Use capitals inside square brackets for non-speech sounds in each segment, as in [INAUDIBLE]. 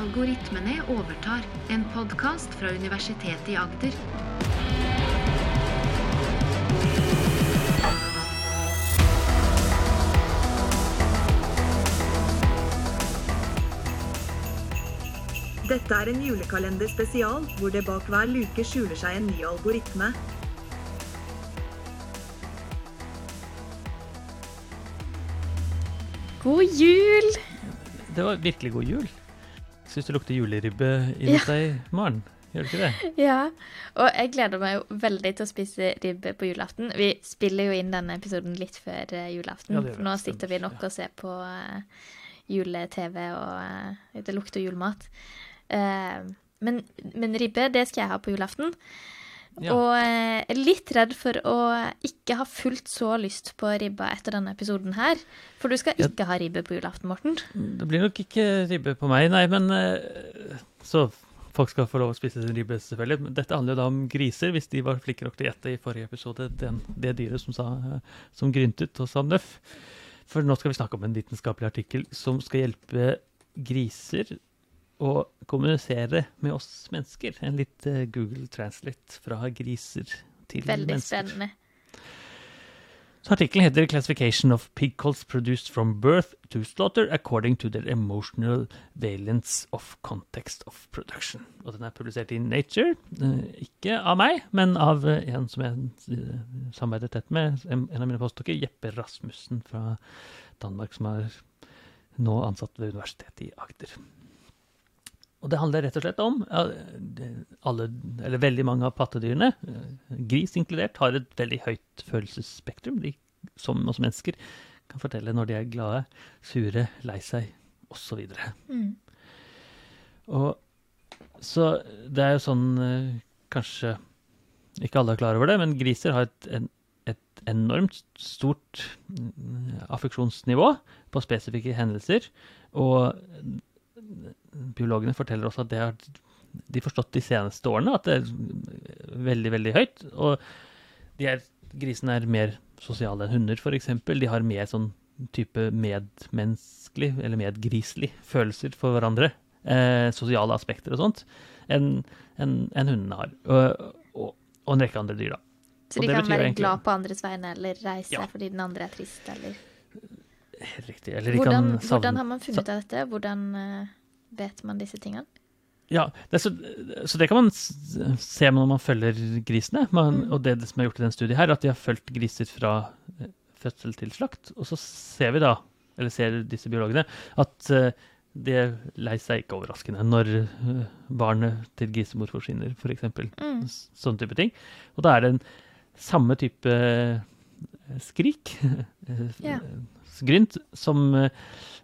Algoritmene overtar, en podkast fra Universitetet i Agder. Dette er en julekalender spesial, hvor det bak hver luke skjuler seg en ny algoritme. God jul! Det var virkelig god jul. Syns det lukter juleribbe inni Ja. deg, i morgen. Gjør det ikke det? Ja, og jeg gleder meg jo veldig til å spise ribbe på julaften. Vi spiller jo inn denne episoden litt før eh, julaften. Ja, for nå sitter vi nok og ser på eh, jule-TV, og eh, det lukter julemat. Men, men ribbe, det skal jeg ha på julaften. Ja. Og eh, litt redd for å ikke ha fullt så lyst på ribba etter denne episoden her. For du skal Ja. ikke ha ribbe på julaften, Morten. Det blir nok ikke ribbe på meg, nei, men eh, Så folk skal få lov å spise sin ribbe, selvfølgelig. Men dette handler jo da om griser, hvis de var flinke nok til å gjette i forrige episode den, det dyret som, sa, eh, som gryntet og sa nøff. For nå skal vi snakke om en vitenskapelig artikkel som skal hjelpe griser å kommunisere med oss mennesker. En litt eh, Google Translate fra griser til Veldig mennesker. spennende. Så artikkelen heter 'Classification of pig colts produced from birth to slaughter according to their emotional valence of context of production'. Og den er publisert i Nature. eh, Ikke av meg, men av eh, en som jeg samarbeider tett med. En av mine postdokker, Jeppe Rasmussen fra Danmark, som er nå ansatt ved Universitetet i Agder. Og det handler rett og slett om alle, eller veldig mange av pattedyrene, gris inkludert, har et veldig høyt følelsesspektrum. De, som oss mennesker, kan fortelle når de er glade, sure, lei seg, osv. Mm. Og så det er jo sånn eh, Kanskje ikke alle er klar over det, men griser har et, en, et enormt stort mm, affeksjonsnivå på spesifikke hendelser. Og biologene forteller også at det har de forstått de seneste årene, at det er veldig, veldig høyt. Og de er, grisene er mer sosiale enn hunder, f.eks. De har mer sånn type medmenneskelig, eller medgriselig, følelser for hverandre. Eh, sosiale aspekter og sånt, enn en, en hundene har. Og, og, og en rekke andre dyr, da. Så de kan være egentlig- glad på andres vegne, eller reise Ja. fordi den andre er trist, eller Helt riktig. Eller de hvordan, kan savne hvordan har man funnet ut av dette? Hvordan eh, vet man disse tingene? Ja, det så, så det kan man se når man følger grisene. Man, Mm. Og det som er gjort i den studien her, at de har fulgt griser fra eh, fødsel til slakt. Og så ser vi da, eller ser disse biologene, at uh, det er lei seg ikke overraskende når uh, barnet til grisemor forsvinner, f.eks. Mm. Sånne type ting. Og da er det en samme type skrik, [LAUGHS] Ja. Grynt, som, eh,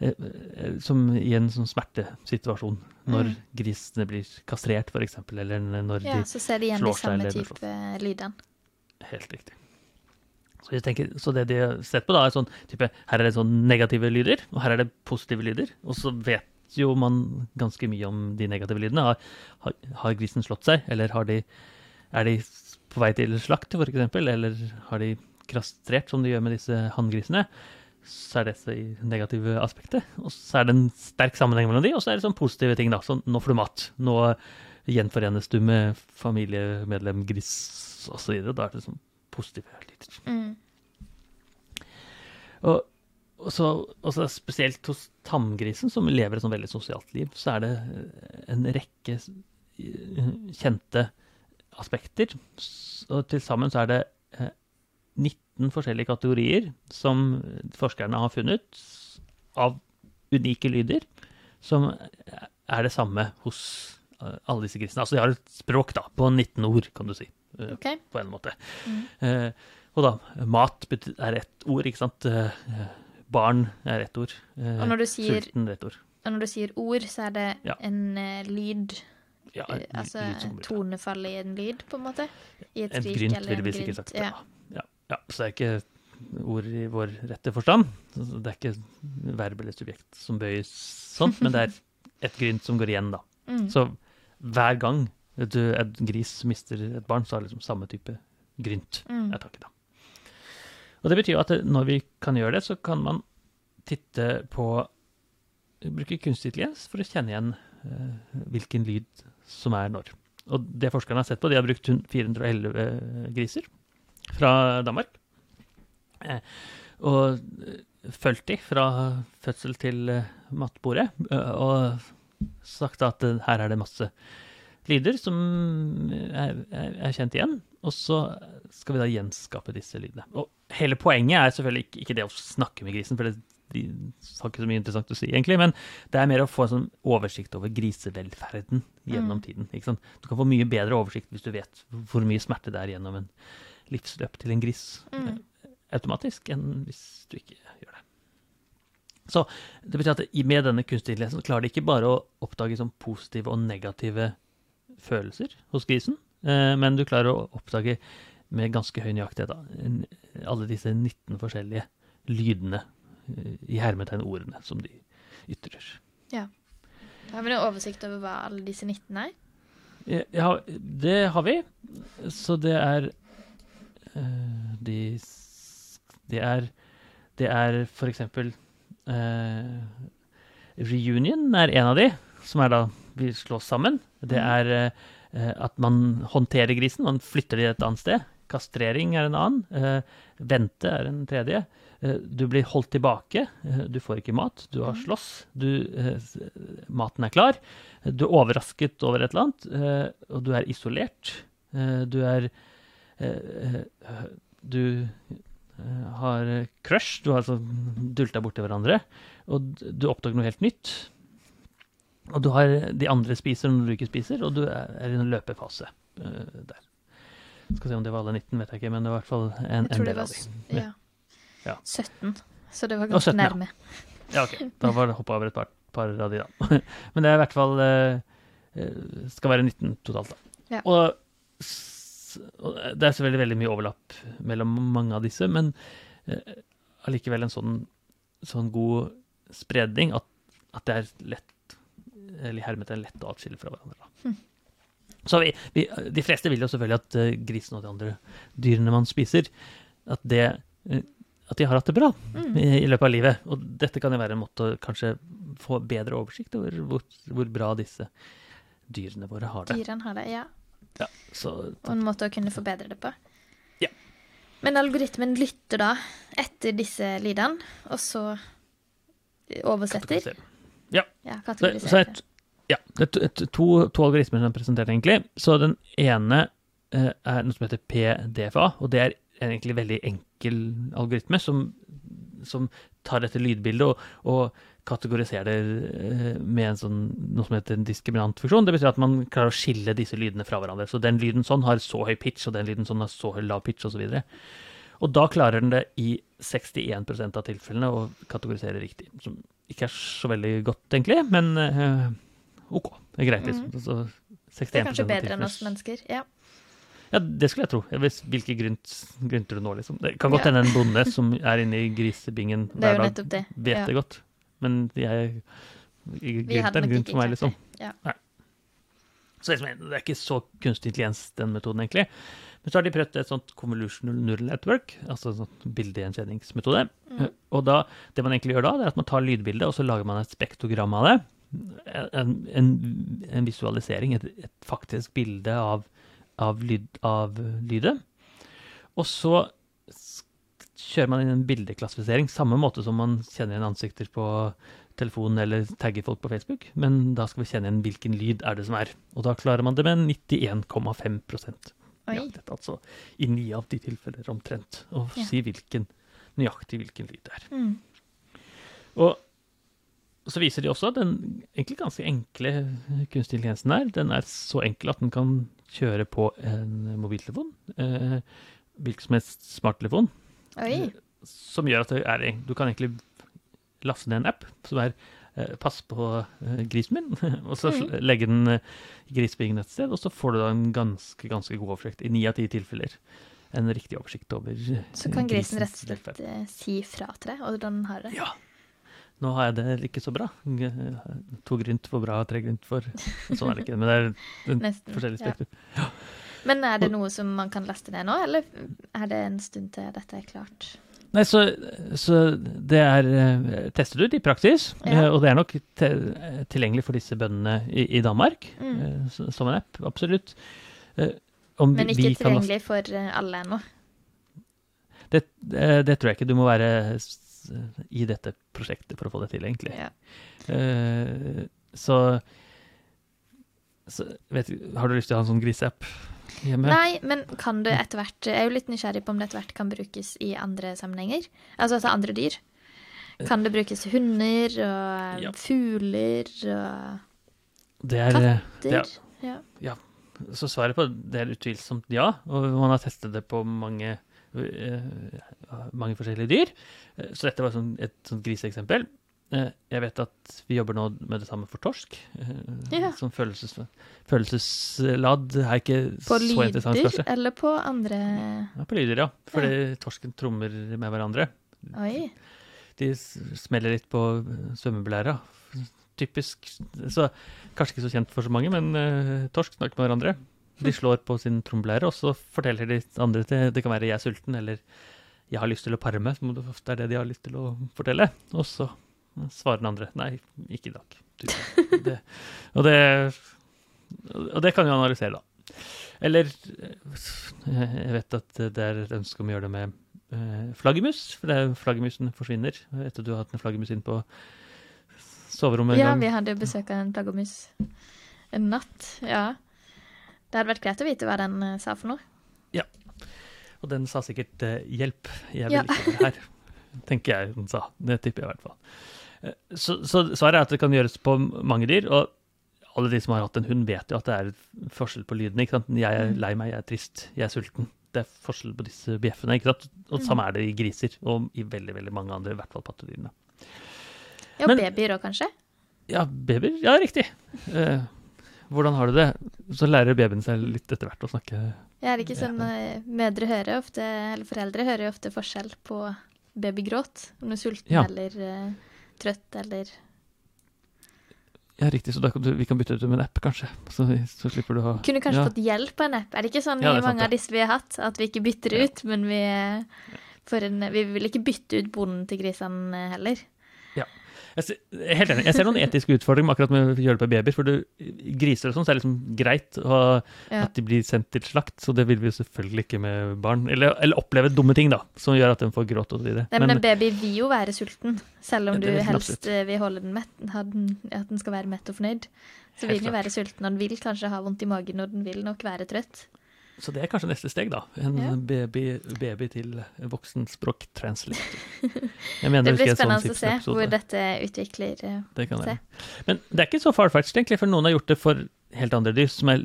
eh, som i en sånn smertesituasjon. Når Mm. grisene blir kastrert, f.eks., eller når Ja, de så ser de igjen de samme type lydene. Helt riktig. Så, tenker, så det de har sett på, da, er sånn type Her er det sånn negative lyder, og her er det positive lyder. Og så vet jo man ganske mye om de negative lydene. Har, har, har grisen slått seg, eller har de, er de på vei til slakt, f.eks., eller har de kastrert, som de gjør med disse hanngrisene? Så er det så negative aspektet. Og så er det en sterk sammenheng mellom de, og så er det sånn positive ting, da. Sånn nå får du mat. Nå gjenforenes du med familiemedlem gris, osv. Da er det sånn positive lyder. Mm. Og, og, så, og så spesielt hos tamgrisen, som lever et sånn veldig sosialt liv, så er det en rekke kjente aspekter. Og til sammen så er det 19 forskjellige kategorier som forskerne har funnet av unike lyder, som er det samme hos eh, alle disse grisene. Altså de har et språk da, på 19 ord, kan du si, Okay. På en måte. Mm. Eh, og da, mat er ett ord, ikke sant? Eh, barn er ett ord. Eh, Og når du sier- Sulten er ett ord. Og når du sier ord, så er det Ja. en eh, lyd Ja, en, Altså lyd tonefall i en lyd, på en måte? I et skrik eller en grynt. Ja. Ja. Så det er ikke ord i vår rette forstand. Det er ikke verb eller subjekt som bøyes sånn, men det er [LAUGHS] et grynt som går igjen, da. Mm. Så hver gang du, en gris mister et barn, så er det liksom samme type grynt Mm. er taket, da. Og det betyr jo at når vi kan gjøre det, så kan man titte på Bruke kunstig intelligens for å kjenne igjen uh, hvilken lyd som er når. Og det forskerne har sett på, de har brukt 411 griser fra Danmark. Eh, og eh, fulgt de fra fødsel til eh, matbordet. og sagt at her er det masse lyder som er, er, er kjent igjen. Og så skal vi da gjenskape disse lydene. Og hele poenget er selvfølgelig ikke, ikke det å snakke med grisen, for det, de har ikke så mye interessant å si, egentlig. Men det er mer å få en sånn oversikt over grisevelferden gjennom Mm. tiden. Du kan få mye bedre oversikt hvis du vet hvor mye smerte det er gjennom en livsløp til en gris Mm. eh, automatisk, enn hvis du ikke gjør det. Så det betyr at med denne kunstig intelligensen klarer de ikke bare å oppdage sånn positive og negative følelser hos grisen, eh, men du klarer å oppdage med ganske høy nøyaktighet da, alle disse 19 forskjellige lydene eh, i hermetegn ordene som de ytrer. Ja. Har vi noen oversikt over hva alle disse 19 er? Ja, Ja, det har vi. Så det er eh, de, Det er Det er for eksempel eh, Reunion er en av de, som er da vi slås sammen. Det er eh, at man håndterer grisen, man flytter de et annet sted. Kastrering er en annen. Eh, vente er en tredje. Eh, du blir holdt tilbake. Eh, du får ikke mat. Du har slåss. Du, maten er klar. Du er overrasket over et eller annet, og du er isolert. Du er Du eh, har crush. Du har altså dulta borti hverandre. Og du oppdager noe helt nytt. Og du har de andre spiser når du ikke spiser, og du er i en løpefase eh, der. Skal se om det var alle 19, vet jeg ikke, men det var i hvert fall en, en del av dem. de. ja. Ja. 17. Så det var ganske 17, nærme. Ja, ok. Da var det hoppa over et par, par av de, da. [LAUGHS] Men det er i hvert fall eh, eh, Skal være 19 totalt, da. Ja. Og det er selvfølgelig veldig mye overlapp mellom mange av disse, men eh, allikevel en sånn, sånn god spredning at, at det er lett eller i er lett å atskille fra hverandre. Hm. Så vi, vi, de fleste vil jo selvfølgelig at eh, grisen og de andre dyrene man spiser, at, det, eh, at de har hatt det bra Mm. i, i løpet av livet. Og dette kan jo være en måte å kanskje få bedre oversikt over hvor, hvor bra disse dyrene våre har det. Dyrene har det, ja. Ja, så Og en måte å kunne forbedre det på. Ja. Men algoritmen lytter da etter disse lydene, og så oversetter. Ja. Ja, Så, så et, ja, det er to, et, to, to algoritmer som er presentert, egentlig. Så den ene eh, er noe som heter PDFA, og det er en egentlig veldig enkel algoritme som, som tar dette lydbildet og, og kategoriserer det eh, med en sånn, noe som heter en diskriminant funksjon. Det betyr at man klarer å skille disse lydene fra hverandre. Så den lyden sånn har så høy pitch, og den lyden sånn har så høy lav pitch, osv. Og, og da klarer den det i 61% av tilfellene å kategorisere riktig. Som ikke er så veldig godt, egentlig, men øh, OK. Det er greit, liksom. Så 61 Det er kanskje bedre enn oss mennesker. Ja. ja, det skulle jeg tro. Hvis, hvilke grynt, grynter du nå, liksom. Det kan godt Ja. hende en bonde som er inne i grisebingen er hver dag, nettopp det. vet Ja. det godt. Men jeg, jeg grynt er en grunn for meg, liksom. Ja. Så liksom, det er ikke så kunstig intelligens, den metoden, egentlig. Men så har de prøvd et sånt convolutional neural network, altså en sånn bildegjenkjenningsmetode. Mm. Og da, det man egentlig gjør da, det er at man tar lydbildet, og så lager man et spektrogram av det. En, en, en visualisering, et, et faktisk bilde av, av, lyd, av lydet. Og så kjører man inn en bildeklassifisering, samme måte som man kjenner igjen ansikter på telefonen eller tagger folk på Facebook, men da skal vi kjenne igjen hvilken lyd er det som er. Og da klarer man det med 91,5 Oi. dette Altså i ni av de tilfeller omtrent. Å Ja. si hvilken, nøyaktig hvilken lyd det er. Mm. Og så viser de også at den egentlig ganske enkle kunstig intelligensen der, den er så enkel at den kan kjøre på en mobiltelefon. Eh, hvilken som helst smarttelefon. Oi. Som gjør at det er, du kan egentlig laste ned en app som er eh, Pass på eh, grisen min, [LAUGHS] og så mm. legge den eh, grisebingen et sted, og så får du da en ganske, ganske god oversikt. I ni av ti tilfeller en riktig oversikt over grisen. Så kan grisen rett og slett si fra til deg hvordan den har det. Ja. Nå har jeg det ikke så bra. To grynt for bra, tre grynt for Sånn er det ikke, men det er [LAUGHS] forskjellig ja. Men er det noe som man kan laste ned nå, eller er det en stund til dette er klart? Nei, så, så det er eh, testet ut i praksis, Ja. eh, og det er nok te tilgjengelig for disse bøndene i, i Danmark, Mm. eh, som en app, absolutt. Om Men ikke vi kan også- tilgjengelig for alle ennå. Det, det tror jeg ikke. Du må være i dette prosjektet for å få det til, egentlig. Ja. Uh, så, så vet, Har du lyst til å ha en sånn griseapp hjemme? Nei, men kan det etter hvert Jeg er jo litt nysgjerrig på om det etter hvert kan brukes i andre sammenhenger. Altså til andre dyr. Kan det brukes til hunder og Ja. fugler og Det er, katter? Ja. Ja. så svaret på det er utvilsomt ja, og man har testet det på mange, eh, mange forskjellige dyr. Eh, Så dette var sånn, et sånt griseeksempel. Eh, Jeg vet at vi jobber nå med det samme for torsk. eh, Ja. Som følelses, følelsesladd er ikke På så interessant, lyder eller på andre Ja, på lyder, ja. Fordi torsken trommer med hverandre. Oi. De smeller litt på svømmebelæra. Typisk. Så kanskje ikke så kjent for så mange, men uh, torsk snakker med hverandre. De slår på sin trommeblære, og så forteller de andre til Det kan være 'jeg er sulten', eller 'jeg har lyst til å pare meg', som ofte er det de har lyst til å fortelle. Og så svarer den andre 'nei, ikke i dag'. Det, og, det, og det kan vi analysere, da. Eller jeg vet at det er et ønske om å gjøre det med eh, flaggermus, for det er flaggermusen forsvinner. Etter du har hatt en flaggermus inn på soverommet en Ja, gang. vi hadde besøk av en flaggermus en natt. Ja. Det hadde vært greit å vite hva den eh, sa for noe. Ja. Og den sa sikkert eh, 'hjelp, jeg vil Ja. ikke være her'. Tenker jeg den sa. Det tipper jeg i hvert fall. Eh, Så, så svaret er at det kan gjøres på mange dyr. og alle de som har hatt en hund, vet jo at det er forskjell på lydene. ikke sant? Jeg er Mm. lei meg, jeg er trist, jeg er sulten. Det er forskjell på disse bjeffene. ikke sant? Og Mm. samme er det i griser, og i veldig veldig mange andre, i hvert fall pattedyrene. Ja, Men- babyer òg, kanskje? Ja, babyer. Ja, riktig. Eh, hvordan har du det? Så lærer babyen seg litt etter hvert å snakke. Ja, det er ikke sånn eh, Mødre hører ofte, eller foreldre hører ofte forskjell på babygråt. Om du er sulten Ja. eller eh, trøtt eller Ja, riktig. Så da kan du, vi kan bytte ut med en app, kanskje. Så, så slipper du å ha Kunne kanskje ja. fått hjelp av en app. Er det ikke sånn Ja, i mange av disse vi har hatt, at vi ikke bytter Ja. ut, men vi eh, en, Vi vil ikke bytte ut bonden til grisene heller. Jeg ser, er helt enig. Jeg ser noen etiske utfordringer med akkurat med å gjøre det på babyer. For du, griser og sånn, så er det liksom greit å, Ja. at de blir sendt til slakt. Så det vil vi jo selvfølgelig ikke med barn. Eller, eller oppleve dumme ting, da, som gjør at de får gråt og så videre. Nei, men en baby vil jo være sulten, selv om du helst absolutt. eh, vil holde den mett, den, at den skal være mett og fornøyd. Så vil den jo være sulten, og den vil kanskje ha vondt i magen, og den vil nok være trøtt. Så det er kanskje neste steg, da. En Ja. baby, baby til voksenspråktranslator. [LAUGHS] Jeg mener Det blir spennende sånn spennende å se hvor dette utvikler eh, Det kan se. være. Men det er ikke så far-fetched, egentlig, for noen har gjort det for helt andre dyr, som er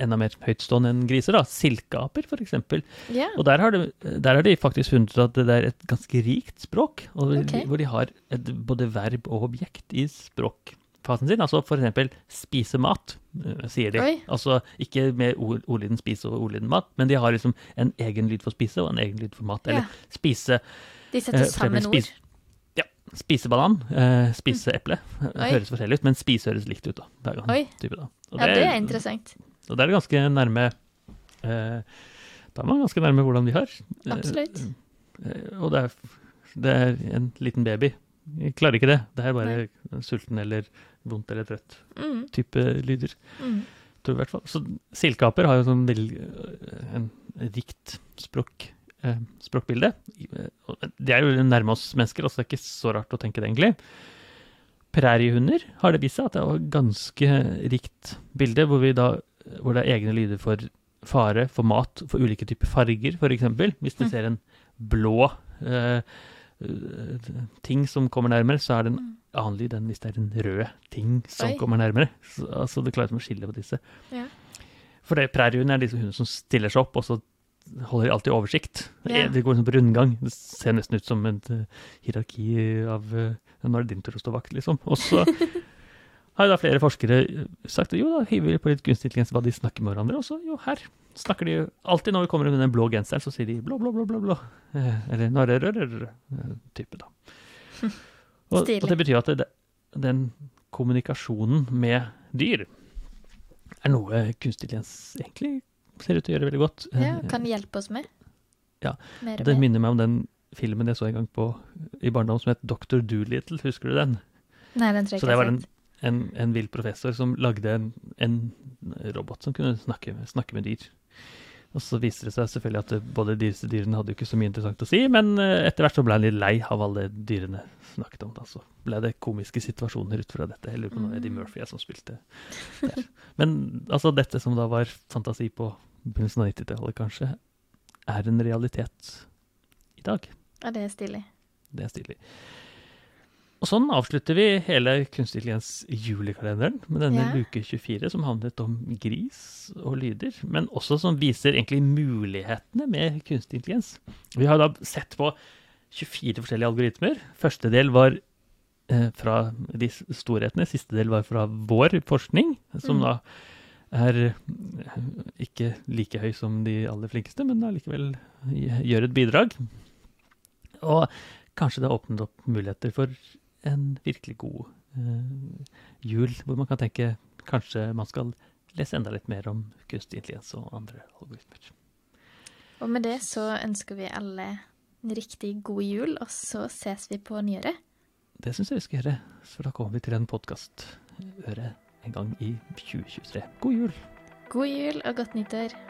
enda mer høytstående enn griser. da. Silkeaper, eksempel. Ja. Og der har, de, der har de faktisk funnet ut at det er et ganske rikt språk, og okay. hvor de har et, både verb og objekt i språkfasen sin. Altså eksempel spise mat, eh, sier de. Oi. Altså ikke med ord, ordlyden spise og ordlyden mat, men de har liksom en egen lyd for spise og en egen lyd for mat. Eller Ja. spise De setter Eh, sammen spise, ord. ja, spise banan, eh, spise eple. Oi. Høres forskjellig ut, men spise høres likt ut da. hver gang. Oi. Type, da. Ja, det er interessant. og det er ganske nærme eh, Da er man ganske nærme hvordan de har. Absolutt. og det er, det er en liten baby. Jeg klarer ikke det. Det er bare sulten eller vondt eller trøtt Mm, type lyder. mm. Tror jeg i hvert fall. Så silkeaper har jo sånn veldig eh, en rikt språk, eh, språkbilde. Eh, Det er jo nærme oss mennesker, altså det er ikke så rart å tenke det, egentlig. Præriehunder har det vist seg at det er ganske rikt bilde, hvor, vi da, hvor det er egne lyder for fare, for mat, for ulike typer farger, f.eks. Hvis du Mm. ser en blå eh, ting som kommer nærmere, så er det en Mm. annen lyd enn hvis det er en rød ting som Oi. kommer nærmere. Så, altså det klarer ikke å skille på disse. Ja. For det, er disse hundene som stiller seg opp, og så holder de alltid oversikt. Ja. Det går liksom på rundgang. Det ser nesten ut som et eh, hierarki av eh, Nå er det din tur å stå vakt, liksom. Og så [LAUGHS] har jo da flere forskere sagt jo da hiver vi på litt kunstig intelligens hva de snakker med hverandre, og så jo her snakker de jo alltid når vi kommer med den blå genseren, så sier de blå, blå, blå, blå, blå. Eh, Eller narre, rør, rør, rør, type, da. Og, og det betyr at det, den kommunikasjonen med dyr er noe kunstig intelligens egentlig ser ut til å gjøre veldig godt. ja, kan hjelpe oss med. Ja, Mer og det mer. minner meg om den filmen jeg så en gang på i barndom som het Dr. Doolittle, husker du den? Nei, den tror jeg ikke det jeg har sett. En, en vill professor som lagde en, en robot som kunne snakke, snakke med dyr. Og så viste det seg selvfølgelig at det, både disse dyrene hadde jo ikke så mye interessant å si, men eh, etter hvert så ble han litt lei av alle dyrene snakket om. Da. Så ble det komiske situasjoner ut fra dette. Jeg lurer på om Eddie Mm. Murphy som spilte der. Men altså, dette som da var fantasi på begynnelsen av 90-tallet, kanskje, er en realitet i dag. Ja, det er stilig. Det er stilig. Og sånn avslutter vi hele Kunstig intelligens julekalenderen med denne Ja. luke 24, som handlet om gris og lyder, men også som viser egentlig mulighetene med kunstig intelligens. Vi har da sett på 24 forskjellige algoritmer. Første del var eh, fra de storhetene, siste del var fra vår forskning, som Mm. da er eh, ikke like høy som de aller flinkeste, men allikevel gjør et bidrag. Og kanskje det har åpnet opp muligheter for en virkelig god eh, jul, hvor man kan tenke kanskje man skal lese enda litt mer om kunstig intelligens og andre algoritmer. Og med det så ønsker vi alle en riktig god jul, og så ses vi på nyåret. Det syns jeg vi skal gjøre, for da kommer vi til en podkastøre en gang i 2023. God jul! God jul og godt nyttår.